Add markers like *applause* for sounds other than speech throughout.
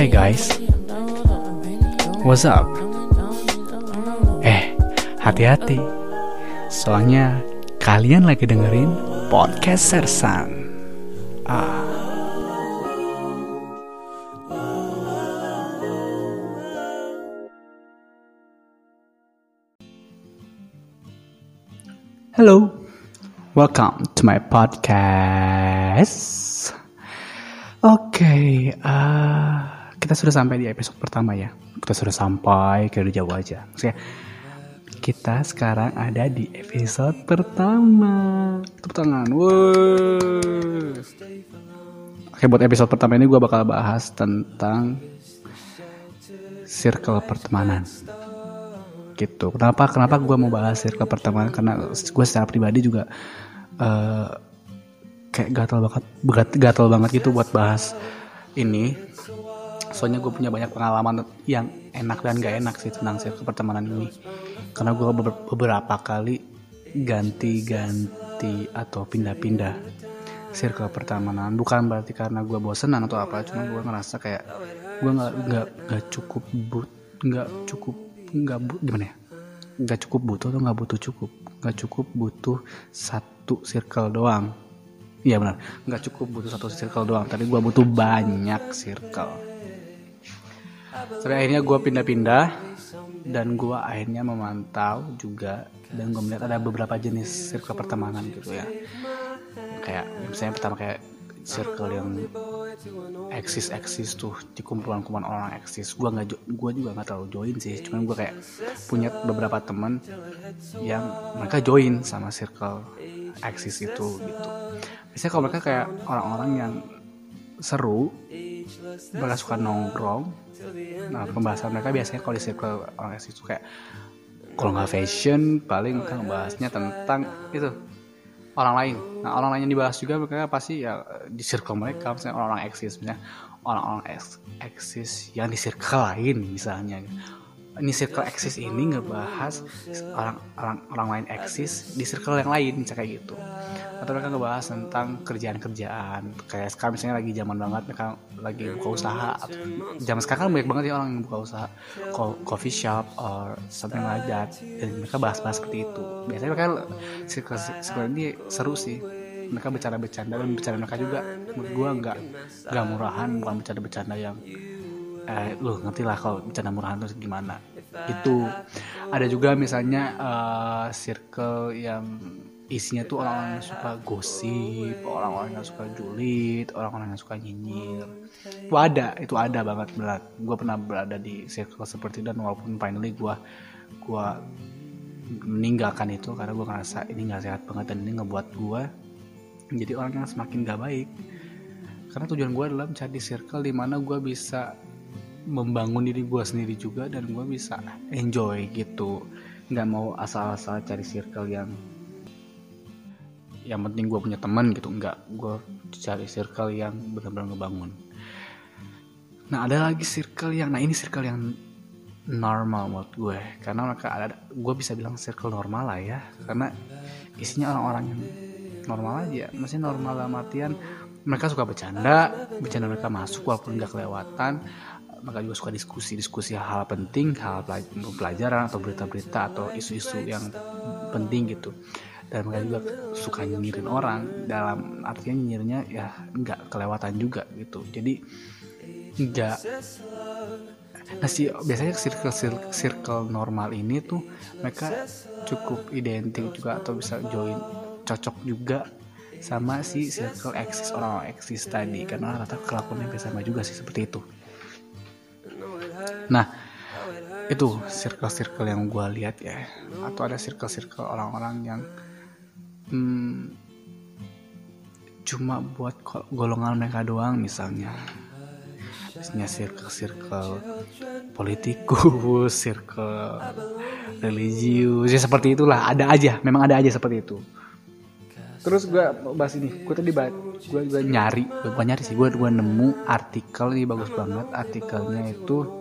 Hey guys, what's up? Eh, hati-hati. Soalnya kalian lagi dengerin podcast Sersan. Ah. Hello, welcome to my podcast. Oke, uh, kita sudah sampai di episode pertama ya. Kita sudah sampai ke udah jauh aja. Maksudnya, kita sekarang ada di episode pertama. Tepuk tangan. Wuh. Oke, buat episode pertama ini gue bakal bahas tentang circle pertemanan. Gitu. Kenapa? Kenapa gue mau bahas circle pertemanan? Karena gue secara pribadi juga uh, kayak gatal banget, gatal banget gitu buat bahas ini. Soalnya gue punya banyak pengalaman yang enak dan gak enak sih tentang circle pertemanan ini. Karena gue beberapa kali ganti-ganti atau pindah-pindah circle pertemanan. Bukan berarti karena gue bosenan atau apa, cuma gue ngerasa kayak gue nggak nggak nggak cukup but nggak cukup nggak bu, gimana ya? Nggak cukup butuh atau nggak butuh cukup? Nggak cukup butuh satu circle doang. Iya benar nggak cukup butuh satu circle doang. Tapi gue butuh banyak circle sampai akhirnya gue pindah-pindah dan gue akhirnya memantau juga dan gue melihat ada beberapa jenis circle pertemanan gitu ya. Kayak misalnya pertama kayak circle yang eksis eksis tuh di kumpulan-kumpulan orang eksis. Gue nggak gue juga nggak terlalu join sih cuman gue kayak punya beberapa teman yang mereka join sama circle eksis itu gitu. Biasanya kalau mereka kayak orang-orang yang seru mereka suka nongkrong nah pembahasan mereka biasanya kalau di circle orang eksis itu kayak kalau nggak fashion paling mereka ngebahasnya tentang itu orang lain. Nah orang lain yang dibahas juga mereka pasti ya di circle mereka misalnya orang-orang eksis misalnya orang-orang eksis yang di circle lain misalnya. Ini circle eksis ini ngebahas orang orang orang lain eksis di circle yang lain misalnya kayak gitu. Atau mereka ngebahas tentang kerjaan-kerjaan. Kayak sekarang misalnya lagi zaman banget mereka lagi buka usaha. Atau zaman sekarang kan banyak banget ya orang yang buka usaha. Coffee shop or something like that. Dan mereka bahas-bahas seperti itu. Biasanya mereka circle, circle ini seru sih. Mereka bercanda-bercanda dan bercanda mereka juga. Gue nggak nggak murahan bukan bercanda-bercanda yang eh lu ngerti lah kalau bercanda murahan itu gimana itu ada juga misalnya uh, circle yang isinya tuh orang-orang yang suka gosip, orang-orang yang suka julid, orang-orang yang suka nyinyir. Itu ada, itu ada banget berat. Gue pernah berada di circle seperti itu dan walaupun finally gue gue meninggalkan itu karena gue ngerasa ini nggak sehat banget dan ini ngebuat gue menjadi orang yang semakin gak baik. Karena tujuan gue adalah mencari circle di mana gue bisa membangun diri gue sendiri juga dan gue bisa enjoy gitu. Nggak mau asal-asal cari circle yang yang penting gue punya teman gitu. Enggak gue cari circle yang benar-benar ngebangun. Nah ada lagi circle yang nah ini circle yang normal menurut gue. Karena mereka ada gue bisa bilang circle normal lah ya. Karena isinya orang-orang yang normal aja. Masih normal dalam artian mereka suka bercanda bercanda mereka masuk walaupun nggak kelewatan mereka juga suka diskusi diskusi hal, -hal penting hal pelajaran atau berita-berita atau isu-isu yang penting gitu. Dan mereka juga suka nyinyirin orang dalam artinya nyinyirnya ya nggak kelewatan juga gitu. Jadi nggak nah si biasanya circle, circle circle normal ini tuh mereka cukup identik juga atau bisa join cocok juga sama si circle eksis orang eksis tadi. Karena rata kelakuannya sama juga sih seperti itu nah itu circle-circle yang gue lihat ya atau ada circle-circle orang-orang yang hmm, cuma buat golongan mereka doang misalnya misalnya circle-circle politikus, *laughs* circle religius, ya seperti itulah. Ada aja, memang ada aja seperti itu. Terus gue bahas ini, gue tadi bahas, gue juga nyari, gue nyari sih, gue gue nemu artikel ini bagus banget. Artikelnya itu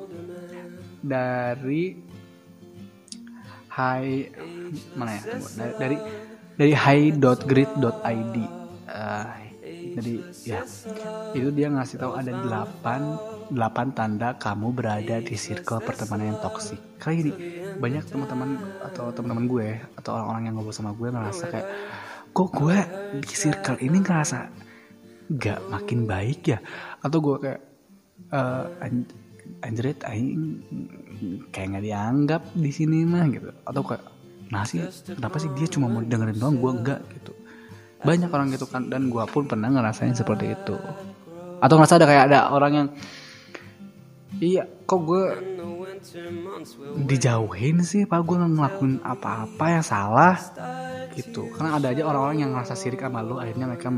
dari Hai mana ya? Dari, dari dari hi.grid.id uh, jadi ya itu dia ngasih tahu ada 8 8 tanda kamu berada di circle pertemanan yang toksik kali ini banyak teman-teman atau teman-teman gue atau orang-orang yang ngobrol sama gue ngerasa kayak kok gue di circle ini ngerasa gak makin baik ya? Atau gue kayak uh, anjrit aing kayak nggak dianggap di sini mah gitu. Atau kayak sih kenapa sih dia cuma mau dengerin doang gue enggak gitu. Banyak orang gitu kan dan gue pun pernah ngerasain seperti itu. Atau ngerasa ada kayak ada orang yang iya kok gue dijauhin sih pak. Gue ngelakuin apa-apa yang salah. Gitu. Karena ada aja orang-orang yang ngerasa sirik sama lo akhirnya mereka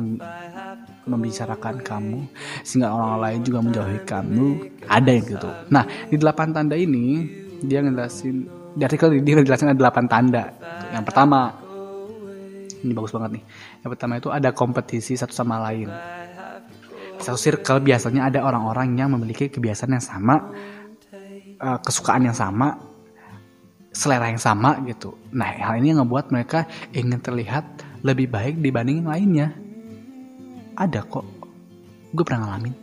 membicarakan kamu sehingga orang lain juga menjauhi kamu. Ada yang gitu. Nah di delapan tanda ini dia ngelasin di artikel dia ngejelasin ada delapan tanda. Yang pertama ini bagus banget nih. Yang pertama itu ada kompetisi satu sama lain. Satu circle biasanya ada orang-orang yang memiliki kebiasaan yang sama, uh, kesukaan yang sama, selera yang sama gitu. Nah hal ini yang ngebuat mereka ingin terlihat lebih baik dibanding lainnya. Ada kok, gue pernah ngalamin.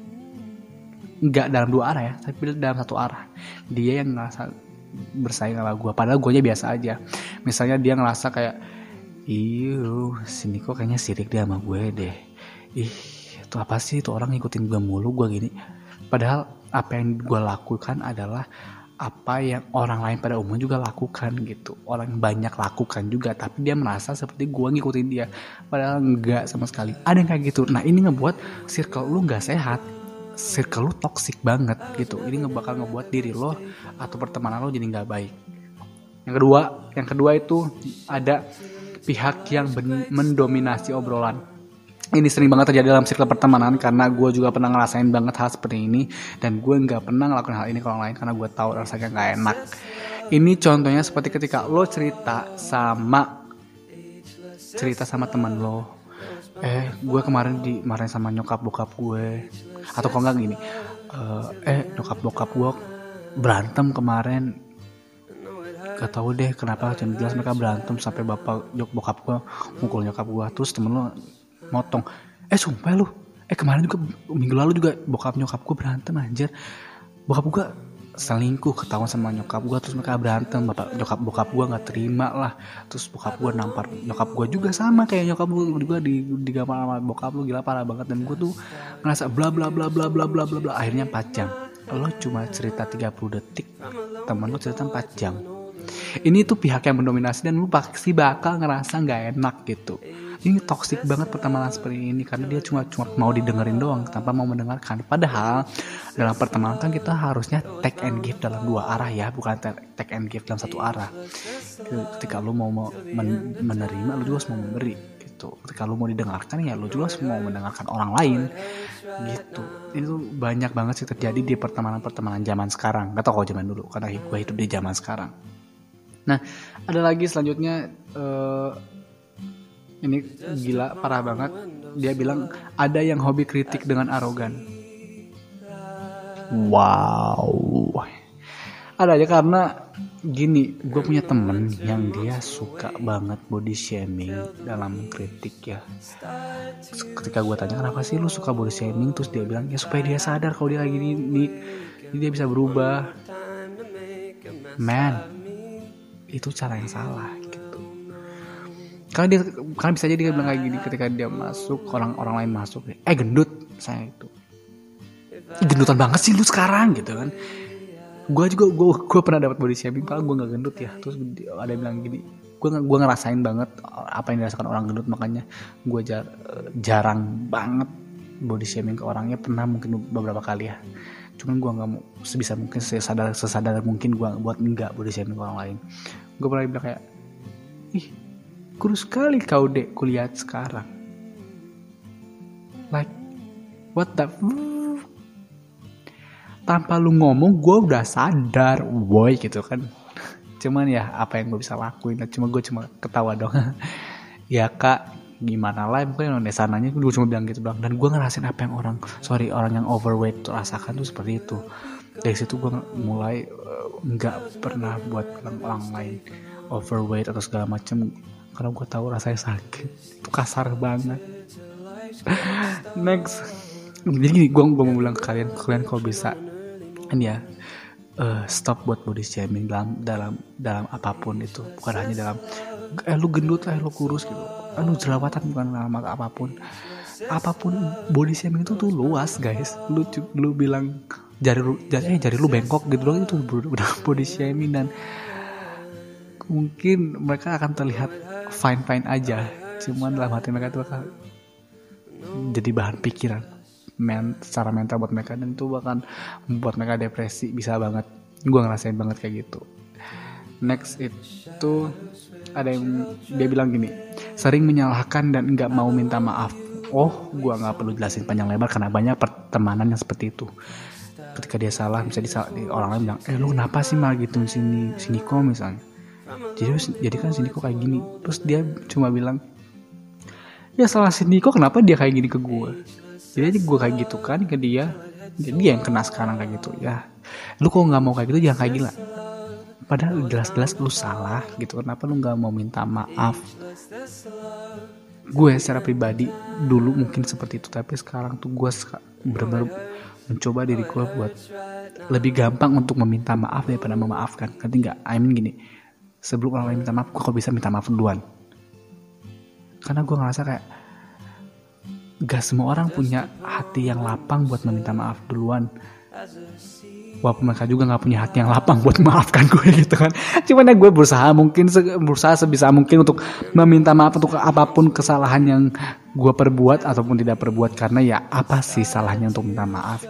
Nggak dalam dua arah ya, tapi dalam satu arah. Dia yang ngerasa bersaing sama gue, padahal gue biasa aja. Misalnya dia ngerasa kayak, iyo sini kok kayaknya sirik dia sama gue deh. Ih itu apa sih itu orang ngikutin gue mulu gue gini padahal apa yang gue lakukan adalah apa yang orang lain pada umumnya juga lakukan gitu. Orang banyak lakukan juga tapi dia merasa seperti gue ngikutin dia. Padahal enggak sama sekali. Ada yang kayak gitu. Nah ini ngebuat circle lu nggak sehat. Circle lu toxic banget gitu. Ini ngebakal ngebuat diri lo atau pertemanan lo jadi nggak baik. Yang kedua yang kedua itu ada pihak yang mendominasi obrolan ini sering banget terjadi dalam circle pertemanan karena gue juga pernah ngerasain banget hal seperti ini dan gue nggak pernah ngelakuin hal ini ke orang lain karena gue tahu rasanya nggak enak. Ini contohnya seperti ketika lo cerita sama cerita sama teman lo. Eh gue kemarin dimarahin sama nyokap bokap gue. Atau kok nggak gini? Uh, eh nyokap bokap gue berantem kemarin. Gak tau deh kenapa jelas mereka berantem sampai bapak bokap gue mukul nyokap gue terus temen lo motong. Eh sumpah lu. Eh kemarin juga minggu lalu juga bokap nyokap gue berantem anjir. Bokap gue selingkuh ketahuan sama nyokap gue terus mereka berantem. Bapak nyokap bokap gue nggak terima lah. Terus bokap gue nampar nyokap gue juga sama kayak nyokap gue juga di digambar sama bokap lu gila parah banget. Dan gue tuh ngerasa bla bla bla bla bla bla bla bla. Akhirnya 4 jam. Lo cuma cerita 30 detik teman lo cerita 4 jam. Ini tuh pihak yang mendominasi dan lu pasti bakal ngerasa nggak enak gitu ini toxic banget pertemanan seperti ini karena dia cuma cuma mau didengerin doang tanpa mau mendengarkan. Padahal dalam pertemanan kan kita harusnya take and give dalam dua arah ya bukan take and give dalam satu arah. Ketika lu mau men menerima lu juga harus mau memberi gitu. Ketika lu mau didengarkan ya lu juga harus mau mendengarkan orang lain gitu. Itu banyak banget sih terjadi di pertemanan-pertemanan zaman sekarang. Gak tau kalau zaman dulu karena gue hidup di zaman sekarang. Nah ada lagi selanjutnya uh, ini gila parah banget. Dia bilang ada yang hobi kritik dengan arogan. Wow. Ada aja karena gini gue punya temen yang dia suka banget body shaming dalam kritik ya. Ketika gue tanya kenapa sih lu suka body shaming? Terus dia bilang ya supaya dia sadar kalau dia lagi ini dia bisa berubah. Man itu cara yang salah karena dia karena bisa jadi dia bilang kayak gini ketika dia masuk orang orang lain masuk eh gendut saya itu gendutan banget sih lu sekarang gitu kan. Gue juga gue gue pernah dapat body shaming padahal gue nggak gendut ya. Terus ada yang bilang gini gue gue ngerasain banget apa yang dirasakan orang gendut makanya gue jar, jarang banget body shaming ke orangnya. Pernah mungkin beberapa kali ya. Cuman gue nggak mau sebisa mungkin sesadar sesadar mungkin gue buat enggak body shaming ke orang lain. Gue pernah bilang kayak ih kurus sekali kau dek kulihat sekarang. Like what the tanpa lu ngomong gue udah sadar boy gitu kan. *laughs* Cuman ya apa yang gue bisa lakuin? Cuma gue cuma ketawa dong *laughs* ya kak gimana lah? Mungkin yang sananya gue cuma bilang gitu bilang dan gue ngerasain apa yang orang sorry orang yang overweight tuh rasakan tuh seperti itu. Dari situ gue mulai eh, nggak uh, pernah buat orang lain overweight atau segala macam karena gue tahu rasanya sakit. Itu kasar banget. *laughs* Next. Jadi gini gue mau bilang ke kalian kalian kalau bisa. Kan ya uh, stop buat body shaming dalam dalam dalam apa pun itu. Bukan hanya dalam eh lu gendut lah lu kurus gitu. Eh, lu jerawatan bukan dalam apa pun. Apa pun body shaming itu tuh luas guys. Lu lu bilang jari lu jari eh jari lu bengkok gitu loh itu udah *laughs* body shaming dan mungkin mereka akan terlihat fine fine aja. Cuman dalam hati mereka itu akan jadi bahan pikiran men secara mental buat mereka dan itu bahkan membuat mereka depresi. Bisa banget. Gue ngerasain banget kayak gitu. Next itu ada yang dia bilang gini sering menyalahkan dan nggak mau minta maaf. Oh gue nggak perlu jelasin panjang lebar karena banyak pertemanan yang seperti itu. Ketika dia salah bisa disal orang lain bilang eh lu kenapa sih malah gitu sini sini kok misalnya jadi jadi kan sini kok kayak gini. Terus dia cuma bilang ya salah sini kok kenapa dia kayak gini ke gue jadi aja gue kayak gitu kan ke dia. Jadi dia yang kena sekarang kayak gitu ya. Lu kok nggak mau kayak gitu? Jangan kayak gila. Padahal jelas-jelas lu salah gitu. Kenapa lu nggak mau minta maaf? Gue secara pribadi dulu mungkin seperti itu tapi sekarang tuh gue benar-benar mencoba diri gue buat lebih gampang untuk meminta maaf daripada memaafkan. Ngerti nggak? I mean gini sebelum orang lain minta maaf gue kok bisa minta maaf duluan? Karena gue ngerasa kayak gak semua orang punya hati yang lapang buat meminta maaf duluan. Walaupun mereka juga nggak punya hati yang lapang buat memaafkan gue *laughs* gitu kan. Cuman ya gue berusaha mungkin berusaha sebisa mungkin untuk meminta maaf untuk apa pun kesalahan yang gue perbuat ataupun tidak perbuat. Karena ya apa sih salahnya untuk minta maaf?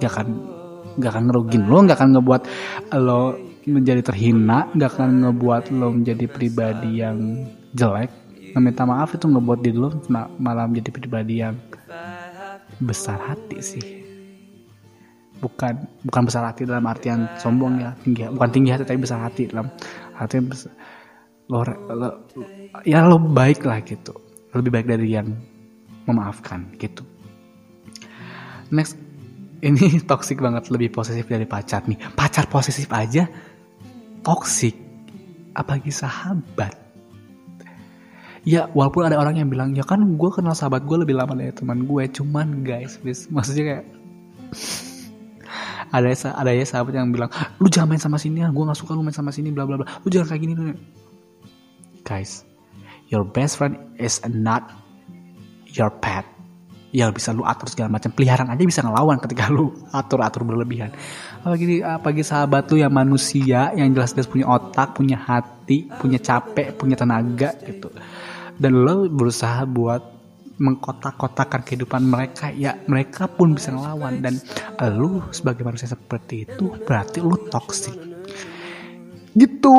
Gak akan gak akan ngerugin lo gak akan ngebuat lo menjadi terhina gak akan ngebuat lo menjadi pribadi yang jelek. Meminta maaf itu ngebuat diri lo malah menjadi pribadi yang besar hati sih. Bukan bukan besar hati dalam artian sombong ya tinggi bukan tinggi hati tapi besar hati dalam artian besar, lo, lo ya lo baik lah gitu. Lebih baik dari yang memaafkan gitu. Next ini *laughs* toxic banget lebih posesif dari pacar nih. Pacar posesif aja toxic apalagi sahabat. Ya walaupun ada orang yang bilang ya kan gue kenal sahabat gue lebih lama dari teman gue cuman guys please *laughs* maksudnya kayak ada ada ya sahabat yang bilang lu jangan main sama sini ya gue nggak suka lu main sama sini bla bla bla. Lu jangan kayak gini lu guys your best friend is not your pet yang bisa lu atur segala macam. Peliharaan aja bisa ngelawan ketika lu atur atur berlebihan. Apalagi apalagi sahabat lu yang manusia yang jelas-jelas punya otak punya hati punya capek punya tenaga gitu. Dan lo berusaha buat mengkotak-kotakan kehidupan mereka ya mereka pun bisa ngelawan. Dan lu sebagai manusia seperti itu berarti lu toxic. Gitu.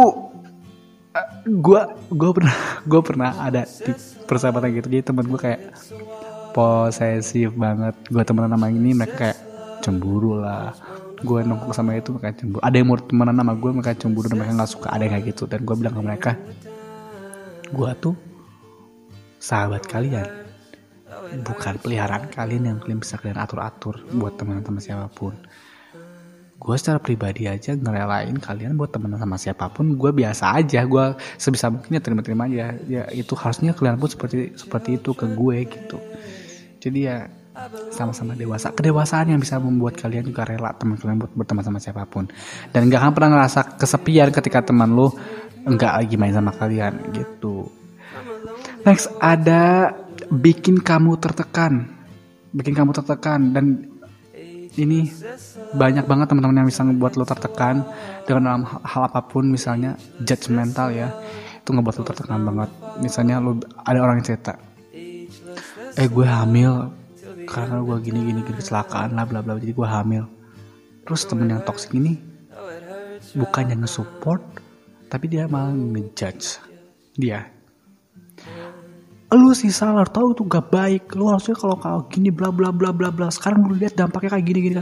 Gue gue pernah *laughs* gue pernah ada di persahabatan gitu. Jadi temen gue kayak posesif banget. Gue temenan sama ini mereka kayak cemburu lah. Gue nongkrong sama itu mereka cemburu. Ada yang mau temenan sama gue mereka cemburu dan mereka nggak suka. Ada yang kayak gitu. Dan gue bilang ke mereka gue tuh sahabat kalian. Bukan peliharaan kalian yang kalian bisa kalian atur-atur buat teman-teman siapa pun. Gue secara pribadi aja ngerelain kalian buat temenan sama siapa pun. Gue biasa aja. Gue sebisa mungkin ya terima-terima aja. Ya itu harusnya kalian pun seperti seperti itu ke gue gitu jadi ya sama-sama dewasa. Kedewasaan yang bisa membuat kalian juga rela teman kalian buat berteman sama siapa pun. Dan gak akan pernah ngerasa kesepian ketika teman lu enggak lagi main sama kalian gitu. Next ada bikin kamu tertekan. Bikin kamu tertekan. Dan ini banyak banget teman-teman yang bisa ngebuat lo tertekan. Dengan dalam hal apa pun misalnya judgmental ya itu ngebuat lo tertekan banget. Misalnya lo ada orang yang cerita eh gue hamil karena gue gini gini gini kecelakaan lah bla bla jadi gue hamil. Terus temen yang toxic ini bukannya nge-support tapi dia malah ngejudge dia. Lu sih salah tahu itu gak baik. Lu harusnya kalau kau gini bla bla bla bla bla. Sekarang lu lihat dampaknya kayak gini gini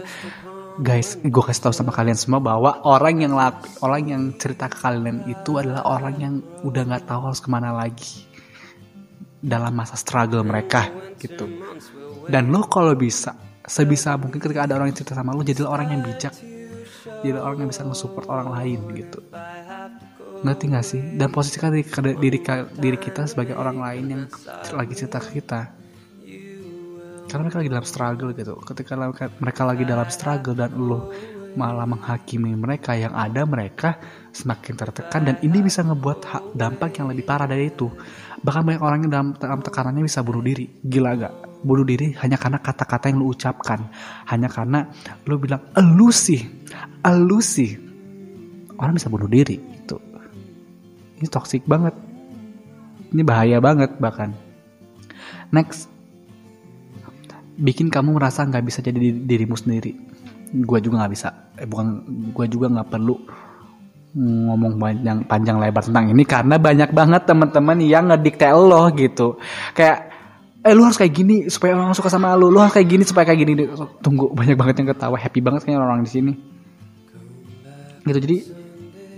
guys gue kasih tahu sama kalian semua bahwa orang yang laki, orang yang cerita ke kalian itu adalah orang yang udah nggak tahu harus ke mana lagi dalam masa struggle mereka gitu. Dan lo kalau bisa sebisa mungkin ketika ada orang yang cerita sama lo jadilah orang yang bijak. Jadilah orang yang bisa nge-support orang lain gitu. Ngerti gak sih? Dan posisikan diri, diri diri kita sebagai orang lain yang lagi cerita ke kita. Karena mereka lagi dalam struggle gitu. Ketika mereka lagi dalam struggle dan lo malah menghakimi mereka yang ada mereka semakin tertekan dan ini bisa ngebuat dampak yang lebih parah dari itu. Bahkan banyak orang yang dalam, dalam tekanannya bisa bunuh diri. Gila gak? Bunuh diri hanya karena kata-kata yang lu ucapkan. Hanya karena lu bilang elu sih orang bisa bunuh diri itu ini toxic banget. Ini bahaya banget bahkan. Next. Bikin kamu merasa nggak bisa jadi dirimu sendiri gue juga nggak bisa. Eh, bukan gue juga nggak perlu ngomong panjang panjang lebar tentang ini karena banyak banget teman-teman yang ngedikte lo gitu. Kayak eh lu harus kayak gini supaya orang suka sama lu. Lu harus kayak gini supaya kayak gini. Tunggu banyak banget yang ketawa. Happy banget kayaknya orang, -orang di sini. Gitu jadi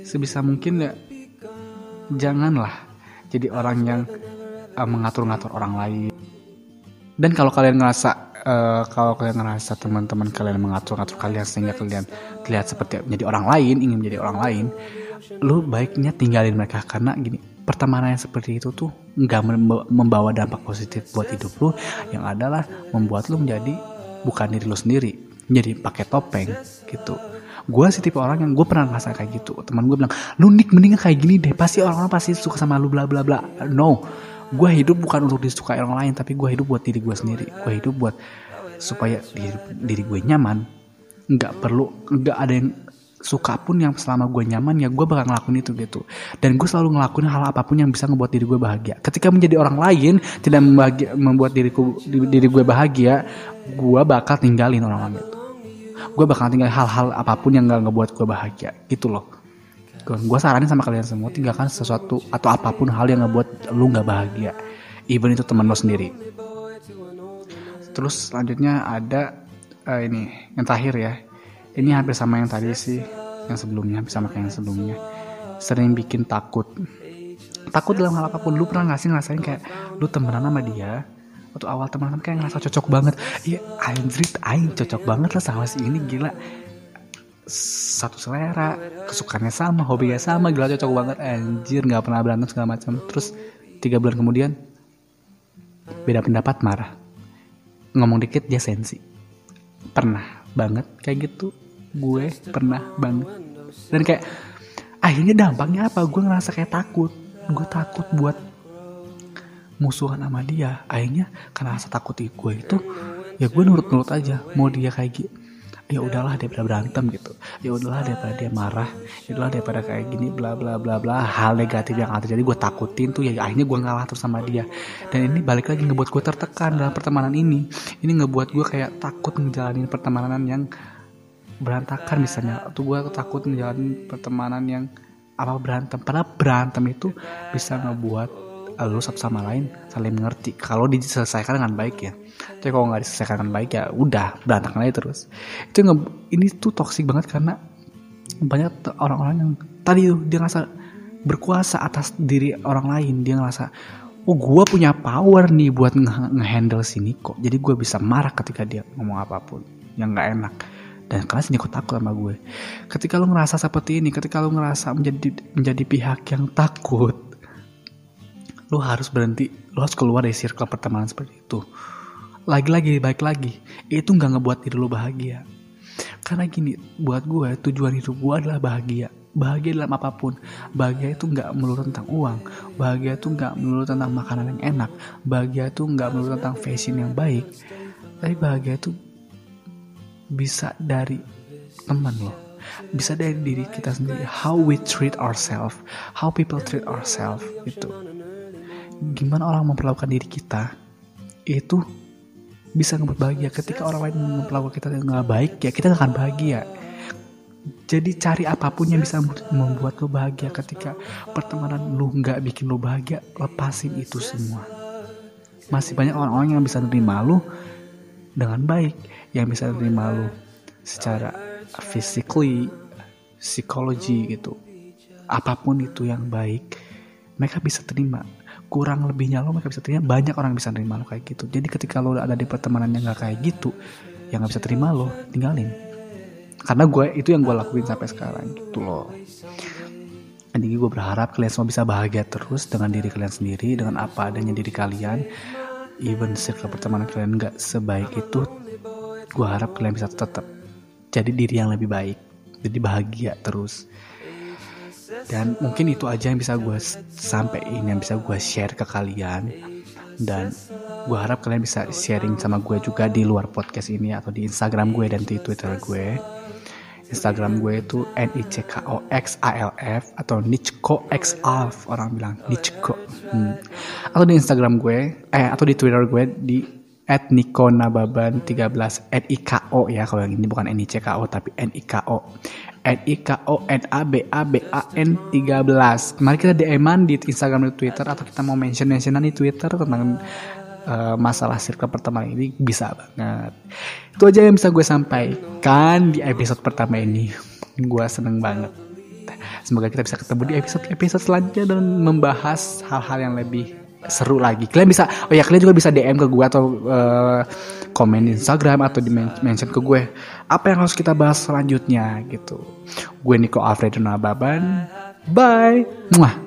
sebisa mungkin ya janganlah jadi orang yang uh, mengatur-ngatur orang lain. Dan kalau kalian ngerasa uh, kalau kalian ngerasa teman-teman kalian mengatur-ngatur kalian sehingga kalian terlihat seperti menjadi orang lain ingin menjadi orang lain lu baiknya tinggalin mereka karena gini pertemanan yang seperti itu tuh nggak membawa dampak positif buat hidup lu. Yang adalah membuat lu menjadi bukan diri lu sendiri jadi pakai topeng gitu. Gue sih tipe orang yang gue pernah ngerasa kayak gitu. Teman gue bilang lu nik mendingan kayak gini deh. Pasti orang-orang pasti suka sama lu bla bla bla. No gue hidup bukan untuk disukai orang lain tapi gue hidup buat diri gue sendiri. Gue hidup buat supaya diri, diri gue nyaman. Nggak perlu nggak ada yang suka pun yang selama gue nyaman ya gue bakal ngelakuin itu gitu. Dan gue selalu ngelakuin hal apa pun yang bisa ngebuat diri gue bahagia. Ketika menjadi orang lain tidak membuat diriku diri gue bahagia gue bakal tinggalin orang-orang itu gue bakal tinggal hal-hal apa pun yang gak ngebuat gue bahagia gitu loh gue saranin sama kalian semua tinggalkan sesuatu atau apa pun hal yang ngebuat lu nggak bahagia. Even itu teman lo sendiri. Terus selanjutnya ada uh, ini yang terakhir ya. Ini hampir sama yang tadi sih yang sebelumnya hampir sama kayak yang sebelumnya. Sering bikin takut. Takut dalam hal apa pun. Lu pernah nggak sih ngerasain kayak lu temenan sama dia waktu awal teman-teman kayak ngerasa cocok banget. Iya anjrit aing cocok banget lah sama si ini gila satu selera kesukaannya sama hobinya sama gila cocok banget anjir nggak pernah berantem segala macam. Terus tiga bulan kemudian beda pendapat marah. Ngomong dikit dia sensi. Pernah banget kayak gitu. Gue pernah banget. Dan kayak akhirnya dampaknya apa? Gue ngerasa kayak takut. Gue takut buat musuhan sama dia. Akhirnya karena rasa takut gue itu ya gue nurut-nurut aja. Mau dia kayak gitu ya udahlah daripada berantem gitu. Ya udahlah daripada dia marah. Ya udahlah daripada kayak gini bla bla bla bla. Hal negatif yang ada jadi gue takutin tuh ya akhirnya gue ngalah terus sama dia. Dan ini balik lagi ngebuat gue tertekan dalam pertemanan ini. Ini ngebuat gue kayak takut ngejalanin pertemanan yang berantakan misalnya. Atau gue takut ngejalanin pertemanan yang apa berantem. Padahal berantem itu bisa ngebuat lu satu sama lain saling mengerti. Kalau diselesaikan dengan baik ya. Tapi kalau nggak diselesaikan dengan baik ya udah berantakan aja terus. Itu nge ini tuh toksik banget karena banyak orang-orang yang tadi tuh dia ngerasa berkuasa atas diri orang lain. Dia ngerasa oh gue punya power nih buat nge-handle si Niko jadi gue bisa marah ketika dia ngomong apa pun yang nggak enak. Dan karena si Niko takut sama gue. Ketika lu ngerasa seperti ini ketika lu ngerasa menjadi menjadi pihak yang takut lu harus berhenti lu harus keluar dari circle pertemanan seperti itu. Lagi-lagi baik lagi itu nggak ngebuat diri lu bahagia. Karena gini buat gue tujuan hidup gue adalah bahagia. Bahagia dalam apa pun. Bahagia itu nggak melulu tentang uang. Bahagia itu nggak melulu tentang makanan yang enak. Bahagia itu nggak melulu tentang fashion yang baik. Tapi bahagia itu bisa dari teman loh bisa dari diri kita sendiri. How we treat ourselves. How people treat ourselves itu gimana orang memperlakukan diri kita itu bisa ngebuat bahagia ketika orang lain memperlakukan kita dengan baik ya kita akan bahagia. Jadi cari apa pun yang bisa membuat lo bahagia ketika pertemanan lo nggak bikin lo bahagia lepasin itu semua. Masih banyak orang-orang yang bisa nerima lo dengan baik yang bisa nerima lo secara physically psikologi gitu. Apa pun itu yang baik mereka bisa terima kurang lebihnya lo mereka bisa terima. Banyak orang bisa terima lo kayak gitu. Jadi ketika lo ada di pertemanan yang gak kayak gitu yang gak bisa terima lo tinggalin. Karena gue itu yang gue lakuin sampai sekarang gitu loh. Jadi gue berharap kalian semua bisa bahagia terus dengan diri kalian sendiri dengan apa adanya diri kalian. Even circle pertemanan kalian gak sebaik itu gue harap kalian bisa tetap jadi diri yang lebih baik. Jadi bahagia terus dan mungkin itu aja yang bisa gue sampaikan yang bisa gue share ke kalian. Dan gue harap kalian bisa sharing sama gue juga di luar podcast ini atau di Instagram gue dan di Twitter gue. Instagram gue itu n i c k o x a l f atau nichko x alf orang bilang nichko. Hmm. atau di Instagram gue eh atau di Twitter gue di at Niko Nababan 13 N I K O ya kalau yang ini bukan N I C K O tapi N I K O N I K O N A B A B A N 13 mari kita DM-an di Instagram dan Twitter atau kita mau mention mentionan di Twitter tentang uh, masalah circle pertama ini bisa banget. Itu aja yang bisa gue sampaikan di episode pertama ini. Gue seneng banget. Semoga kita bisa ketemu di episode episode selanjutnya dan membahas hal-hal yang lebih seru lagi. Kalian bisa, oh ya kalian juga bisa DM ke gue atau uh, komen di Instagram atau di mention ke gue apa yang harus kita bahas selanjutnya gitu. Gue Niko Alfredo Nababan. Bye. Muah.